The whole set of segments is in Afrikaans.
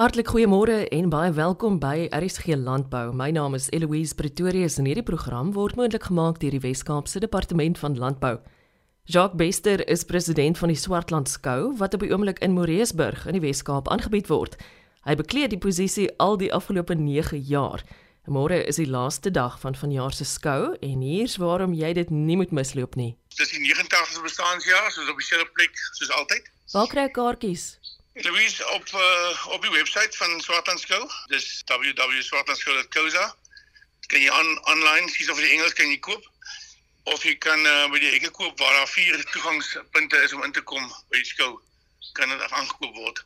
Hartlik goeiemôre en baie welkom by RSG Landbou. My naam is Eloise Pretorius en hierdie program word moontlik gemaak deur die Wes-Kaapse Departement van Landbou. Jacques Bester is president van die Swartland Skou wat op die oomblik in Moreesburg in die Wes-Kaap aangebied word. Hy bekleed die posisie al die afgelope 9 jaar. Môre is die laaste dag van vanjaar se skou en hier's waarom jy dit nie moet misloop nie. Dis die 89ste bestaanjaar, soos op dieselfde plek soos altyd. Waar kry ek kaartjies? Louise op uh, op die webwerf van Swartland School. Dis www.swartlandschool.co.za. Kan jy aan online sies of jy Engels kan jy koop of jy kan uh, by die hekke koop waar daar vier toegangspunte is om in te kom by die skool. Kan dit aangekoop word.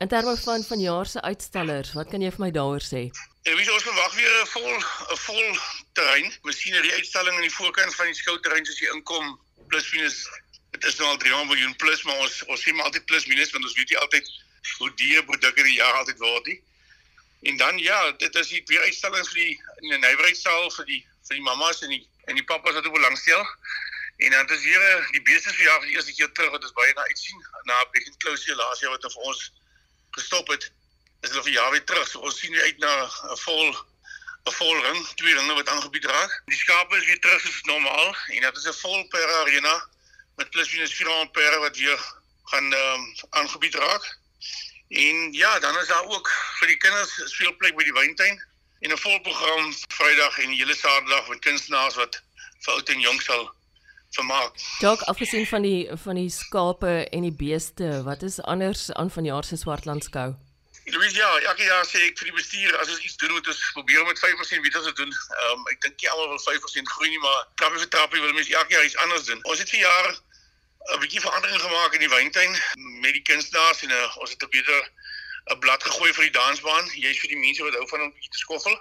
In terme van vanjaar se uitstallers, wat kan jy vir my daaroor sê? En wie ons verwag weer 'n vol 'n vol terrein. Masjinerie uitstalling in die voorkant van die skouterrein soos jy inkom plus minus dit is nou al 300 miljoen plus maar ons ons sê maar altyd plus minus want ons weet nie altyd hoe duur produkte die jaar altyd word nie. En dan ja, dit is die weer uitstallings vir die in die nywerheidsaal vir die vir die mammas en die en die pappas wat ook belangstel. En dan is hier eh, die beeste vir jaar vir die eerste keer terug wat ons baie na uitsien na begin close laas jaar wat vir ons gestop het. Is hulle vir jaar weer terug. So ons sien uit na 'n vol 'n vol ring, twee ringe wat aangebied raak. Die skape is weer terug soos normaal en dit is 'n vol per arena met plus minus 4 ampere wat weer gaan ehm um, aangebied raak. En ja, dan is daar ook vir die kinders speelplek by die wyntuin en 'n volprogram Vrydag en hele Saterdag met kunstenaars wat vir oud en jonk sal vermaak. Dalk afgesien van die van die skape en die beeste, wat is anders aan vanjaar se Swartlandskou? Louis ja, elke jaar sê ek vir die bestuur as ons iets doen moet ons probeer om met 5% weet ons doen. Ehm um, ek dink nie almal wil 5% groei nie, maar trappie vir trappie wil mense elke jaar iets anders doen. Ons het vir jaar 'n bietjie verandering gemaak in die wyntuin met die kunstenaars en uh, ons het 'n beter 'n blad gegooi vir die dansbaan. Jy's vir die mense wat hou van om bietjie te skoffel.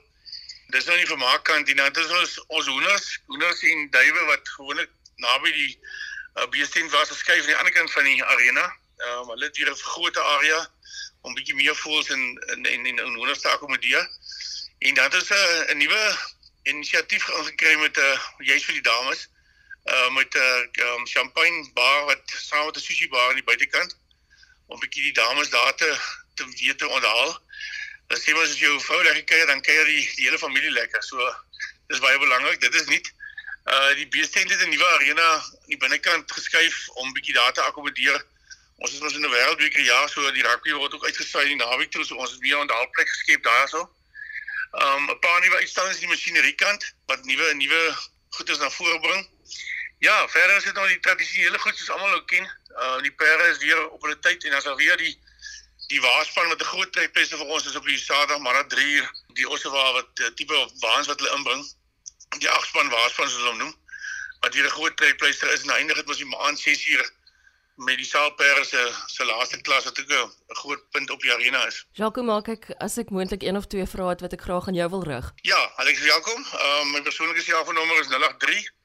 Dis nou nie vir maakkant nie. Nou dis ons ons hoenders, hoenders en duwe wat gewoonlik naby die uh, beestent was geskuif aan die ander kant van die arena. Ehm um, hulle het hier 'n groot area om bietjie meer voels en en en, en, en hoenders te akkommodeer. En dan is 'n uh, 'n nuwe inisiatief ingekry met 'n uh, juis vir die dames uh met 'n uh, um, champagne bar wat saam met 'n sushi bar aan die buitekant om bietjie die dames daar te te weet te onthaal. As jy mos as jou vrou lekker kuier, dan kuier die, die hele familie lekker. So dis baie belangrik. Dit is nie uh die beestent het 'n nuwe arena aan die binnekant geskuif om bietjie daar te akkommodeer. Ons is mos in 'n wêreldbeker jaar, so die rugby word ook uitgesaai in die naweek toe, so ons het weer 'n onthaalplek geskep daarso. Um 'n paar nuwe uitstallings in die masjinerie-kant wat nuwe nuwe goedes na vore bring. Ja, verder is dit nou die tradisionele goed soos almal nou ken. Uh die perde is weer op hulle tyd en as al weer die die waarspan wat 'n groot tydpeste vir ons is op die Saterdag maar dat 3 uur die ossewa wat uh, tipe waans wat hulle inbring. Die agspan waarspan soos hulle hom noem. Wat hier 'n groot tydpleister is en eindig dit mos die maand 6 uur met die saalperde se se laaste klas wat ook 'n groot punt op die arena is. Jaco maak ek as ek moontlik een of twee vrae het wat ek graag aan jou wil rig. Ja, Alex, welkom. Ehm uh, my persoonlike selfoonnommer is 083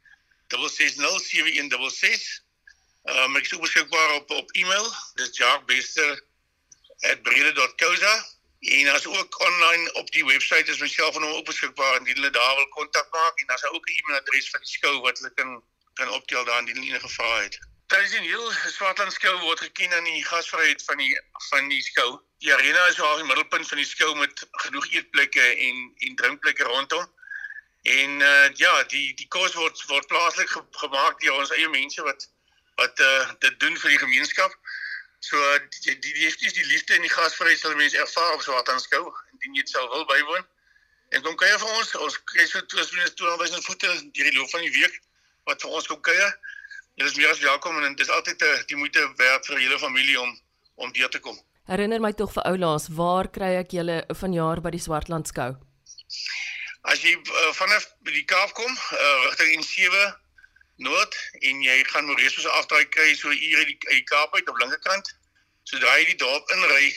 66166. Um, ek is ook beskikbaar op op e-mail. Dis jacques.bester@brede.co.za. En as ook online op die webwerf is my selfoonnommer ook beskikbaar indien hulle daar wil kontak maak en daar's ook 'n e-mailadres van die skou wat hulle kan kan optel daar indien enige vrae het. Tradisioneel Swartland skou word geken aan die gasvryheid van die van die skou. Die arena is waar die middelpunt van die skou met genoeg eetplekke en en drinkplekke rondom. En uh, ja, die die kos word word plaaslik ge gemaak deur ons eie mense wat wat uh, dit doen vir die gemeenskap. So die die die, die, die liefde en die gasvryheid sal mense ervaar op Swart aanskou indien jy dit sou wil bywoon. En kom kuier vir ons. Ons kry so 200 voete deur die loop van die week wat vir ons kom kuier. Julle is meer as welkom en dit is altyd 'n uh, die moeite werd vir julle familie om om deur te kom. Herinner my tog vir oulaas, waar kry ek julle vanjaar by die Swartland skou? As jy uh, vanaf die Kaap kom, uh, rigting N7 Noord en jy gaan Moreesbos afdraai kry so hier uit die, die Kaap uit op linkerkant. Sodra jy die dorp inry,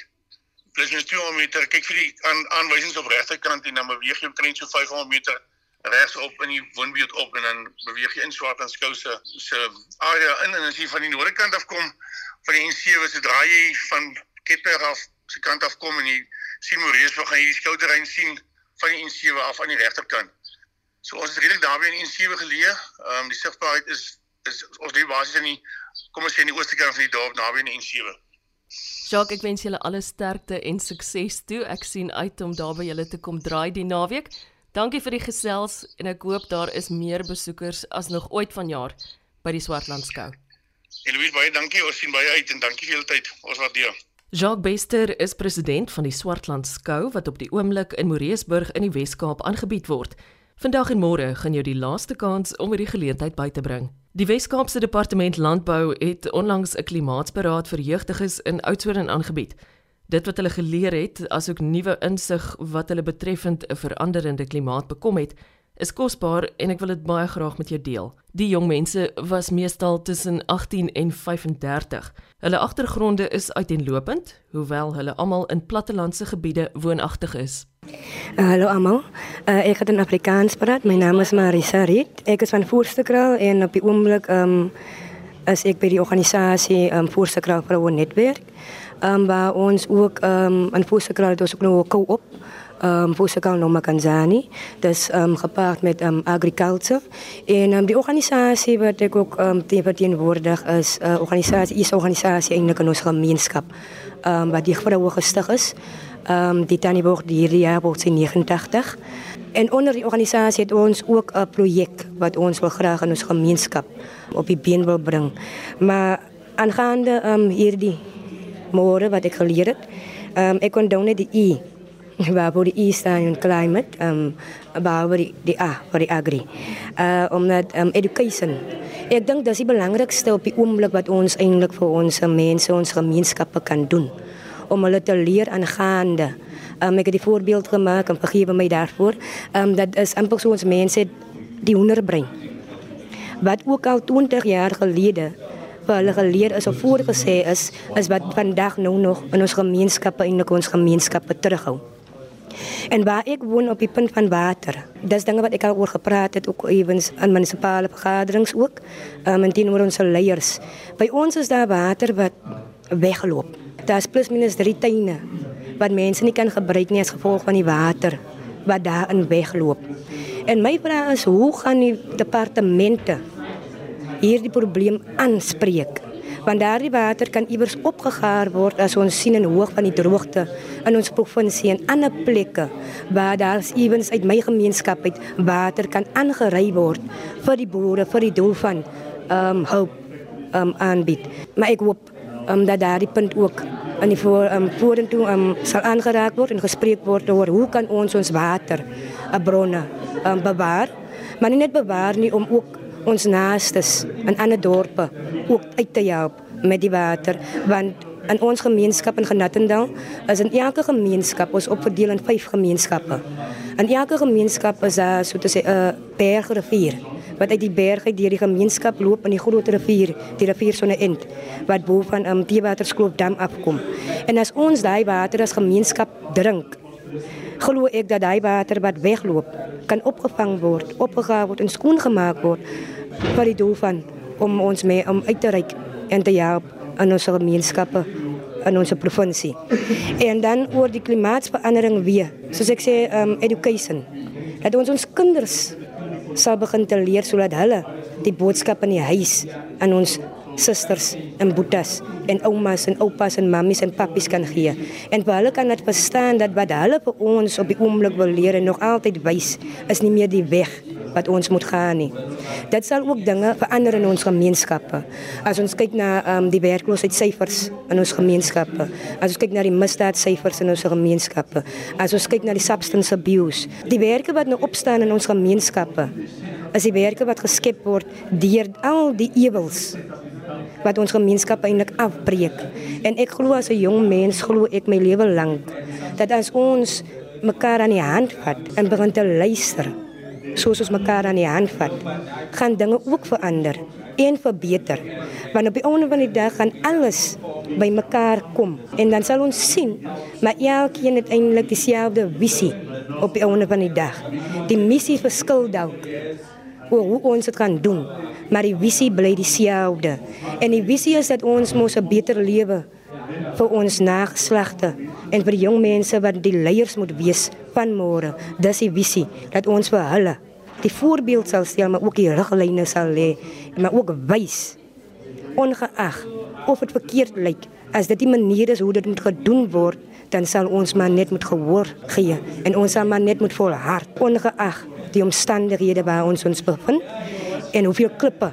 plus net 200 meter, kyk vir die aan, aanwysings op regterkant en dan beweeg jy omtrent so 500 meter regsop in die woonbuurt op en dan beweeg jy in Swartland skou se se area in en as jy van die noordekant af kom van die N7 sodra jy van Ketberg af se kant af kom en jy sien Moreesbos gaan jy die skouterrein sien van die N7 af aan die regterkant. So ons is redelik daarby in N7 geleë. Ehm um, die sigbaarheid is is ons lê basies in die kom ons sê in die ooste kant van die dorp naby aan die N7. Jacques, ek wens julle alle sterkte en sukses toe. Ek sien uit om daar by julle te kom draai die naweek. Dankie vir die gesels en ek hoop daar is meer besoekers as nog ooit vanjaar by die Swartlandskou. Eloise baie dankie. Ons sien baie uit en dankie vir julle tyd. Ons waardeer. Jacques Bester is president van die Swartlandskou wat op die oomblik in Moreesburg in die Wes-Kaap aangebied word. Vandag en môre gaan jy die laaste kans om hierdie geleentheid by te bring. Die Wes-Kaapse Departement Landbou het onlangs 'n klimaatsberaad vir jeugdiges in Oudtshoorn aangebied. Dit wat hulle geleer het, asook nuwe insig wat hulle betreffend 'n veranderende klimaat bekom het, is kosbaar en ek wil dit baie graag met jou deel. Die jong mense was meestal tussen 18 en 35. Hulle agtergronde is uiteenlopend, hoewel hulle almal in plattelandse gebiede woonagtig is. Uh, hallo almal. Uh, ek het in Afrikaans praat. My naam is Marisa Riet. Ek is van Voorstekraal en op die oomblik um, is ek by die organisasie um, Voorstekraal Vroue Netwerk. Um, waar ons ook um, in Voorstekraal het ons ook nog 'n co-op um, Voorstekraal Noma Kanzani. Dus um, gepaard met um, agriculture. En um, die organisasie wat ek ook um, verteenwoordig is uh, organisasie, is 'n organisasie eintlik in ons gemeenskap. Um, wat die vroue gestig is. Ehm um, die tannie word hierdie jaar word sy 89. En onder die organisasie het ons ook 'n projek wat ons wil graag in ons gemeenskap op die been wil bring. Maar aangaande ehm um, hierdie môre wat ek geleer het, ehm um, ek kon dan net die E waar voor die E staan in climate, ehm um, waar die die A vir die agri. Uh omdat um, education Ek dink dis die belangrikste op die oomblik wat ons eintlik vir ons mense, ons gemeenskappe kan doen om hulle te leer aangaande. Um, ek het die voorbeeld gemaak en vergewe my daarvoor. Um, dat is amper so ons mense die hoenderbrein. Wat ook al 20 jaar gelede vir hulle geleer is of voorgesê is, is wat vandag nou nog in ons gemeenskappe en in ons gemeenskappe terughou. En waar ek woon op die punt van water. Dis dinge wat ek al oor gepraat het ook ewens in munisipale vergaderings ook. Um, en teenoor ons leiers. By ons is daar water wat weggeloop daar's plus minus 3 tuine wat mense nie kan gebruik nie as gevolg van die water wat daarin wegloop. En my vraag is hoe gaan die departemente hierdie probleem aanspreek? Want daardie water kan iewers opgegaar word as ons sien in hoog van die droogte in ons provinsie en ander plekke waar daar ewens uit my gemeenskap uit water kan aangery word vir die boere vir die doel van ehm um, hulp ehm um, aanbied. Maar ek hoop um, dat daardie punt ook aan die voor um, vorentoe um, sal aangeraak word en gespreek word oor hoe kan ons ons water, uh, bronne um, bewaar, maar nie net bewaar nie om ook ons naastes in ander dorpe ook uit te help met die water want in ons gemeenskap in Genattendal is in elke gemeenskap ons opverdeel in 5 gemeenskappe. In elke gemeenskap is daar so te sê 'n bergrivier wat uit die berg uit deur die gemeenskap loop in die groot rivier, die rivier Sonneend wat bo van um, Teewaterskloofdam afkom. En as ons daai water as gemeenskap drink, glo ek dat daai water wat wegloop kan opgevang word, opgegaar word en skoon gemaak word vir die doel van om ons mee om uit te reik en te help aan ons gemeenskappe in ons provinsie. En dan oor die klimaatsverandering weer, soos ek sê, um education. Dat ons ons kinders sal begin te leer sodat hulle die boodskap in die huis aan ons susters en boetas en oumas en oupas en mammies en pappies kan gee. En vir hulle kan dit verstaan dat wat hulle vir ons op die oomblik wil leer en nog altyd wys, is nie meer die weg wat ons moet gaan nie. Dit sal ook dinge verander in ons gemeenskappe. As ons kyk na um, die werkloosheidssyfers in ons gemeenskappe, as ons kyk na die misdaadsyfers in ons gemeenskappe, as ons kyk na die substance abuse, die werke wat nou opstaan in ons gemeenskappe, is die werke wat geskep word deur al die ewels wat ons gemeenskap eintlik afbreek. En ek glo as 'n jong mens glo ek my lewe lank dat as ons mekaar aan die hand vat en begin te luister soos ons mekaar aan die hand vat, gaan dinge ook verander en verbeter. Want op die einde van die dag gaan alles by mekaar kom en dan sal ons sien maar elkeen het eintlik dieselfde visie op die einde van die dag. Die missie verskil dalk oor hoe ons dit gaan doen, maar die visie bly dieselfde. En die visie is dat ons mos 'n beter lewe vir ons nageslagte en vir die jong mense wat die leiers moet wees van môre. Dis die visie dat ons vir hulle die voorbeeld sal stel, maar ook die riglyne sal lê, maar ook wys ongeag of dit verkeerd lyk As dit die manier is hoe dit moet gedoen word, dan sal ons maar net moet gehoor gee en ons sal maar net moet volhard ongeag die omstandighede waar ons ons bevind en hoeveel klippe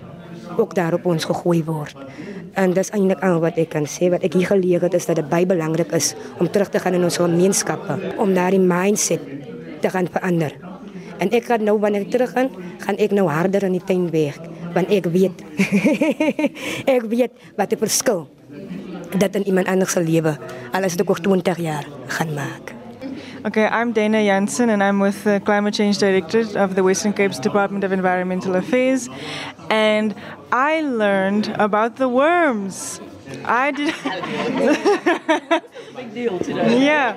ook daarop ons gegooi word. En dis eintlik al wat ek kan sê wat ek hier geleer het is dat dit baie belangrik is om terug te gaan in ons gemeenskappe om daardie mindset te gaan verander. En ek gaan nou wanneer ek terug gaan, gaan ek nou harder in die tuin werk want ek weet ek weet wat die verskil dat in iemand anders se lewe al is dit ook 20 jaar gaan maak. Okay, I'm Dana Jansen and I'm with the Climate Change Directorate of the Western Cape's Department of Environmental Affairs. And I learned about the worms. I did. Big deal today. Yeah.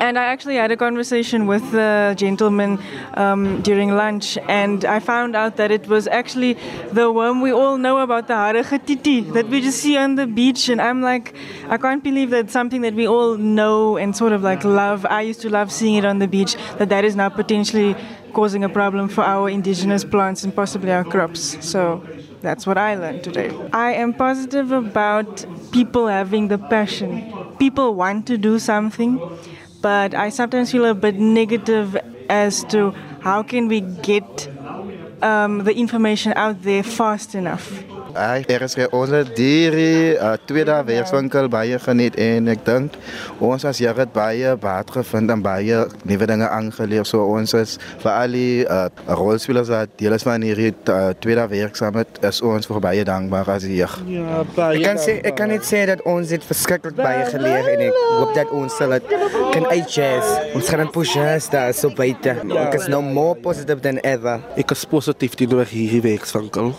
And I actually had a conversation with the gentleman um, during lunch, and I found out that it was actually the worm we all know about, the haragatiti, that we just see on the beach. And I'm like, I can't believe that something that we all know and sort of like love. I used to love seeing it on the beach, that that is now potentially causing a problem for our indigenous plants and possibly our crops. So that's what I learned today. I am positive about people having the passion. People want to do something, but I sometimes feel a bit negative as to how can we get um, the information out there fast enough. Hy er is ons het hierdie uh, tweede werkswinkel baie geniet en ek dink ons as jy het baie baat gevind en baie nuwe dinge aangeleer so ons is vir al die uh, rolspelers wat deel is van hierdie uh, tweede werksaamheid is ons vir baie dankbaar as jeug. Ja, baie. Ek kan sê ek kan net sê dat ons het verskriklik baie geleer en ek hoop dat ons sal dit kan uitjazz. Ons gaan dit push as daar so buite. Ek is nou more positive than ever. Ek is positief teenoor hierdie werkswinkel.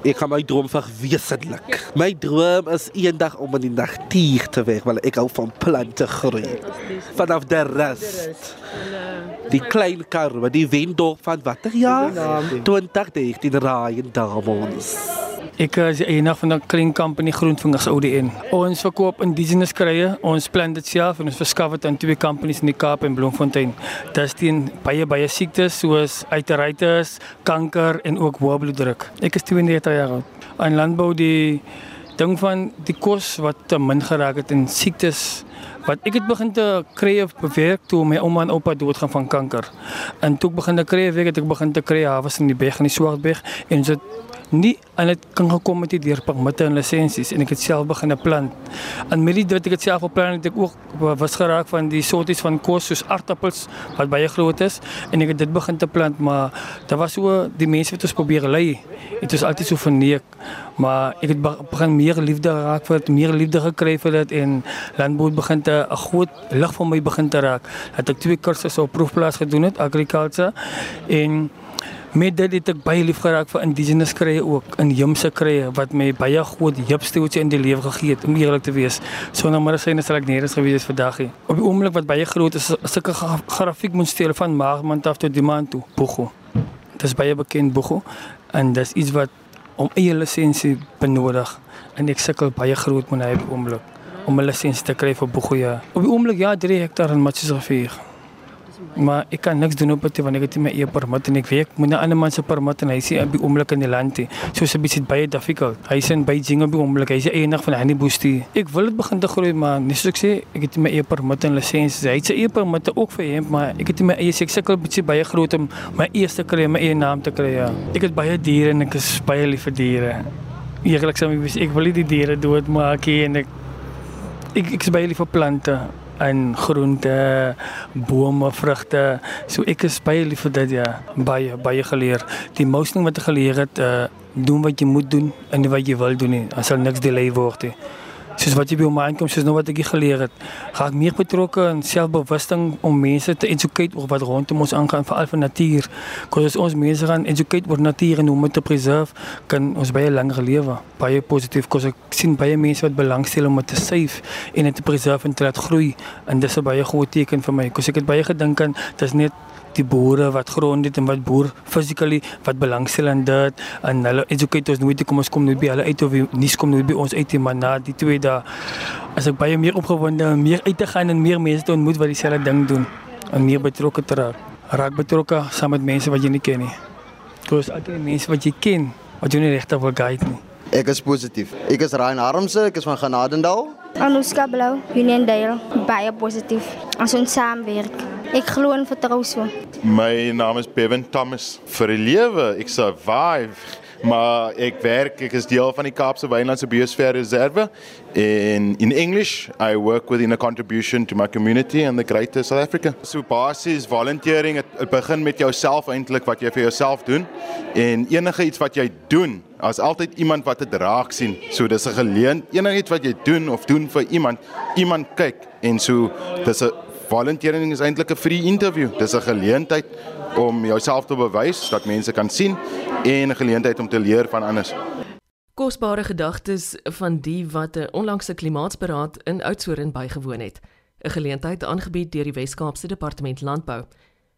Ek kan my droom verwesenlik. My droom is eendag om in die natuur te werk, want ek hou van plante groei. Vanaf die rust. Die klein karwe, die windorp van watter jaar? 2013 raai in Darmons. Ek is die eienaar van 'n klein company Groenvingers ODN. Ons verkoop indigenous kruie, ons plant dit self en ons verskaf dit aan twee companies in die Kaap en Bloemfontein. Dit is teen baie baie siektes soos uiteritis, kanker en ook hoë bloeddruk. Ek is 32 jaar oud. In landbou die ding van die kos wat te min geraak het en siektes wat ek het begin te kry of bewerk toe my ouma en oupa doodgaan van kanker. En toe ek begin te kry, weet ek ek begin te kry hawe in die beg in die Swartberg en ons het nie aan dit kan gekom met die deurpermitte en lisensies en ek het self begin plant. En met die dit ek het self geplan het ek ook was geraak van die soorties van kos soos aardappels wat baie groot is en ek het dit begin te plant maar daar was so die mense wat ons probeer lei. Dit is altyd so verneek maar ek het begin meer liefde raak vir dit, meer liefde gekry vir dit en landbou het begin te 'n groot lig vir my begin te raak. Dat ek twee kursusse op proefplaas gedoen het, agriculture en met dit het ek baie lief geraak vir indigenous krye ook in Jumse krye wat my baie groot hupstoeltjie in die lewe gegee het om eerlik te wees. Sonder maar syne sal ek nêrens gewees het vandag nie. Op die oomblik wat baie groot is, is sulke grafiek moet stel van maagmand af tot die maand toe. Bogo. Dit is baie bekend Bogo en dis iets wat om eie lisensie benodig en ek sukkel baie groot met op oomblik om 'n lisensie te kry vir Bogo ja. Op die oomblik ja, 3 hektaar in Matjiesrivier. Maar ek kan niks doen op het nie my eie permit en ek weet ek moet 'n ander man se permit en hy sê op die oomblik in die land. So is 'n bietjie baie difficult. Hy sê in Beijing op die oomblik, hy sê eendag van Honey Boosty. Ek wil dit begin te groei maar nie soos ek sê, ek het nie my eie permit en lisensie. Hy het sy eie permit ook vir hom, maar ek het nie my eie ek sukkel bietjie baie groot om my eerste kry, my eie naam te kry. Ja. Ek het baie diere en ek is baie lief vir diere. Eerlik sê ek wil die diere doodmaak nie en ek ek, ek is baie lief vir plante en groente, bome, vrugte. So ek is baie lief vir dit ja, baie baie geleer. Die most ding wat ek geleer het, uh doen wat jy moet doen en wat jy wil doen nie. As sal niks delay word nie. Soos wat jy by my aankom, soos nou wat ek geleer het, ga ek meer betrokke in selfbewusting om mense te educate oor wat rondom ons aangaan, veral vir natuur. Want as ons mense gaan educate oor natuur en hoe om dit te preserve, kan ons baie langer lewe. Baie positief, want ek sien baie mense wat belangstel om dit te save en dit te preserve en te laat groei. En dis 'n baie groot teken vir my. Want ek het baie gedink aan dis net die boere wat grond het en wat boer physically wat belangstel aan dit en hulle educators nooit kom ons kom nooit by hulle uit of nie kom nooit by ons uit nie maar na die twee dae as ek baie meer opgewonde en meer uit te gaan en meer mense te ontmoet wat dieselfde ding doen en meer betrokke te raak raak betrokke saam met mense wat jy nie ken nie. Kos altyd mense wat jy ken wat jy nie regtig wil guide nie. Ek is positief. Ek is Ryan Harmse, ek is van Genadendal. Anuska Blou, Union Dale, baie positief. As ons saamwerk. Ek glo en vertrou so. My naam is Bevan Thomas. Vir die lewe, ek survive. Maar ek werk, ek is deel van die Kaapse Wynlandse Biosfeerreserve en in English I work within a contribution to my community and the greater South Africa. So basies volunteering, dit begin met jouself eintlik wat jy vir jouself doen en enige iets wat jy doen, as altyd iemand wat dit raak sien. So dis 'n geleentheid, enigiets wat jy doen of doen vir iemand, iemand kyk en so dis 'n volunteering is eintlik 'n free interview. Dis 'n geleentheid om jouself te bewys dat mense kan sien en 'n geleentheid om te leer van anders. Kosbare gedagtes van die wat 'n onlangse klimaatsberaad in Oudtshoorn bygewoon het. 'n Geleentheid aangebied deur die Wes-Kaapse Departement Landbou.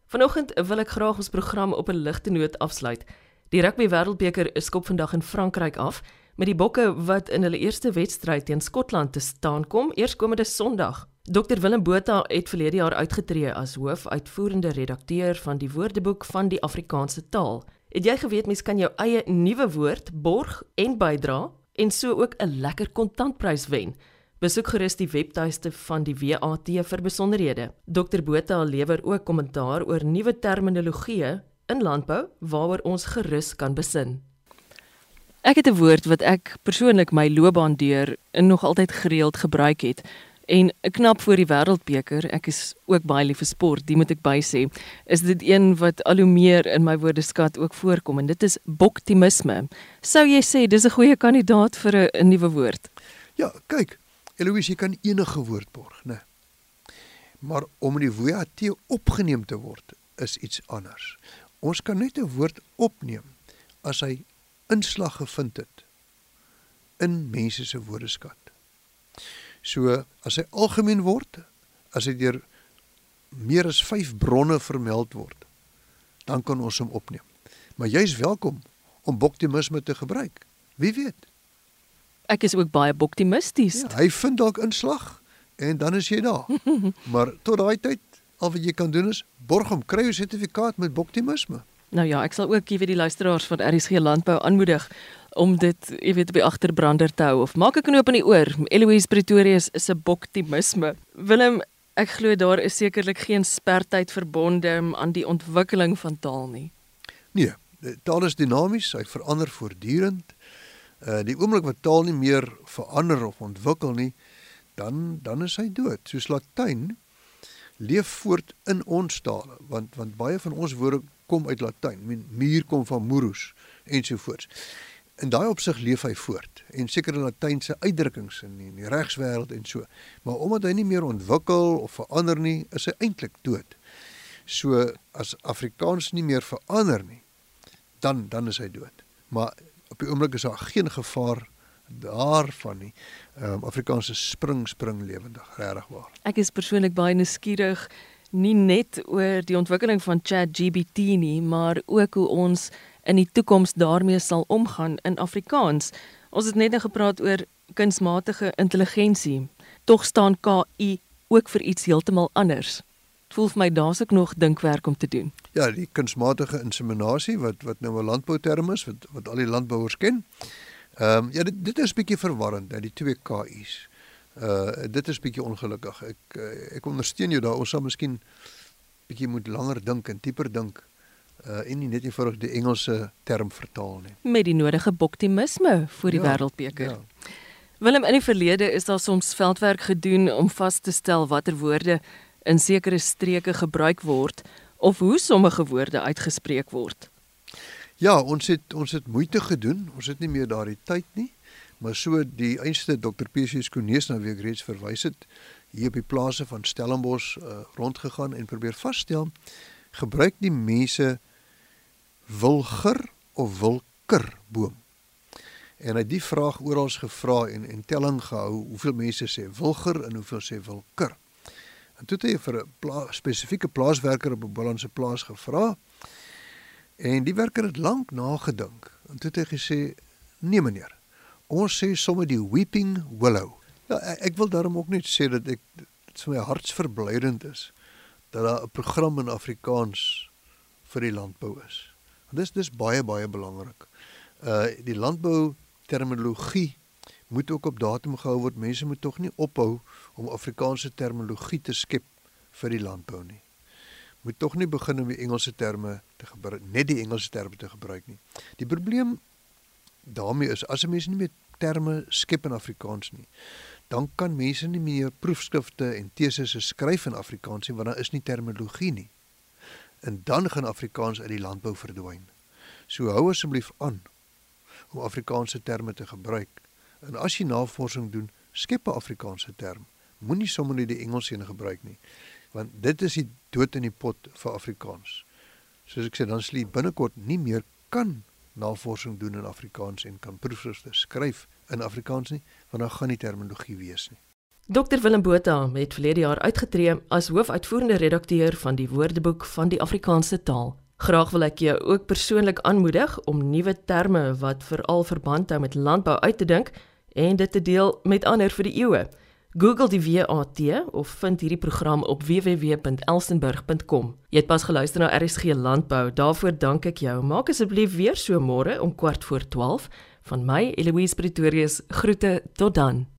Vanoggend wil ek graag ons program op 'n ligte noot afsluit. Die Rugby Wêreldbeker skop vandag in Frankryk af met die Bokke wat in hulle eerste wedstryd teen Skotland te staan kom eerskomende Sondag. Dr Willem Botha het verlede jaar uitgetree as hoofuitvoerende redakteur van die Woordeboek van die Afrikaanse taal. Het jy geweet mens kan jou eie nuwe woord borg en bydra en so ook 'n lekker kontantprys wen? Besoek gerus die webtuiste van die WAT vir besonderhede. Dr Botha lewer ook kommentaar oor nuwe terminologie in landbou waaroor ons gerus kan besin. Ek het 'n woord wat ek persoonlik my loopbaan deur nog altyd gereeld gebruik het. En knap voor die wêreldbeker, ek is ook baie lief vir sport, dit moet ek bysê, is dit een wat al hoe meer in my woordeskat ook voorkom en dit is boktimisme. Sou jy sê dis 'n goeie kandidaat vir 'n nuwe woord? Ja, kyk, Eloise, jy kan enige woord borg, né? Maar om in die WAT opgeneem te word is iets anders. Ons kan net 'n woord opneem as hy inslag gevind het in mense se woordeskat. So as hy algemeen word, as hy deur meer as 5 bronne vermeld word, dan kan ons hom opneem. Maar jy's welkom om boktimisme te gebruik. Wie weet? Ek is ook baie boktimisties. Ja, hy vind dalk inslag en dan is jy daar. maar tot daai tyd, al wat jy kan doen is borg hom, kry jou sertifikaat met boktimisme. Nou ja, ek sal ook gee vir die luisteraars van RSG Landbou aanmoedig om dit, jy weet, op die agterbrander te hou of maak 'n knoop in die oor. Eloise Pretorius is 'n boktimisme. Willem, ek glo daar is sekerlik geen spertyd verbonde aan die ontwikkeling van taal nie. Nee, taal is dinamies, hy verander voortdurend. Uh die oomblik wat taal nie meer verander of ontwikkel nie, dan dan is hy dood. Soos Latyn leef voort in ons tale, want want baie van ons woorde kom uit Latyn. Muur kom van murus ensovoorts in daai opsig leef hy voort en sekere latynse uitdrukkings in die, die regswêreld en so. Maar omdat hy nie meer ontwikkel of verander nie, is hy eintlik dood. So as Afrikaans nie meer verander nie, dan dan is hy dood. Maar op die oomblik is daar geen gevaar daarvan nie. Ehm um, Afrikaans is spring spring lewendig, regtig waar. Ek is persoonlik baie nuuskierig nie net oor die ontwikkeling van ChatGPT nie, maar ook hoe ons in die toekoms daarmee sal omgaan in Afrikaans. Ons het net nou gepraat oor kunsmatige intelligensie. Tog staan KI ook vir iets heeltemal anders. Dit voel vir my daar's ook nog dinkwerk om te doen. Ja, die kunsmatige inseminasie wat wat nou 'n landbouterm is wat wat al die landbouers ken. Ehm um, ja, dit dit is bietjie verwarrend, hè, die twee KI's. Uh dit is bietjie ongelukkig. Ek uh, ek ondersteun jou daar. Ons sal miskien bietjie moet langer dink en dieper dink uh, en nie net eenvoudig die Engelse term vertaal nie. Met die nodige boktimisme vir die ja, wêreldbeker. Ja. Willem in die verlede is daar soms veldwerk gedoen om vas te stel watter woorde in sekere streke gebruik word of hoe sommige woorde uitgespreek word. Ja, ons het ons het moeite gedoen. Ons het nie meer daardie tyd nie. Maar so die einste Dr. PC Skonees na wie ek reeds verwys het, hier op die plase van Stellenbosch uh, rondgegaan en probeer vasstel gebruik die mense wilger of wilker boom. En hy het die vraag oral gevra en en telling gehou hoeveel mense sê wilger en hoeveel sê wilker. En toe het hy vir 'n pla spesifieke plaaswerker op 'n Bolandse plaas gevra. En die werker het lank nagedink. En toe het hy gesê: "Nee meneer, ons sê sommer die weeping willow." Ja, ek wil daarom ook net sê dat ek dit vir my hartsverblydend is dat daar 'n program in Afrikaans vir die landbou is. Dis dis baie baie belangrik. Uh die landbou terminologie moet ook op datum gehou word. Mense moet tog nie ophou om Afrikaanse terminologie te skep vir die landbou nie. Moet tog nie begin om die Engelse terme te gebruik, net die Engelse terme te gebruik nie. Die probleem daarmee is as 'n mens nie meer terme skep in Afrikaans nie, dan kan mense nie meer proefskrifte en tesisse skryf in Afrikaans nie want daar is nie terminologie nie. En dan gaan Afrikaans uit die landbou verdwyn. So hou asseblief aan om Afrikaanse terme te gebruik. En as jy navorsing doen, skep 'n Afrikaanse term. Moenie sommer net die Engels een gebruik nie, want dit is die dood in die pot vir Afrikaans. Soos ek sê, dan sal jy binnekort nie meer kan navorsing doen in Afrikaans en kan proefskrifte skryf in Afrikaans nie, want dan gaan die terminologie wees nie. Dr Willem Botha het verlede jaar uitgetree as hoofuitvoerende redakteur van die Woordeboek van die Afrikaanse taal. Graag wil ek jou ook persoonlik aanmoedig om nuwe terme wat veral verband hou met landbou uit te dink en dit te deel met ander vir die eeue. Google die WAT of vind hierdie program op www.elsenburg.com. Jy het pas geluister na RSG Landbou. Daarvoor dank ek jou. Maak asseblief weer so môre om kwart voor 12 van my Eloise Pretorius. Groete tot dan.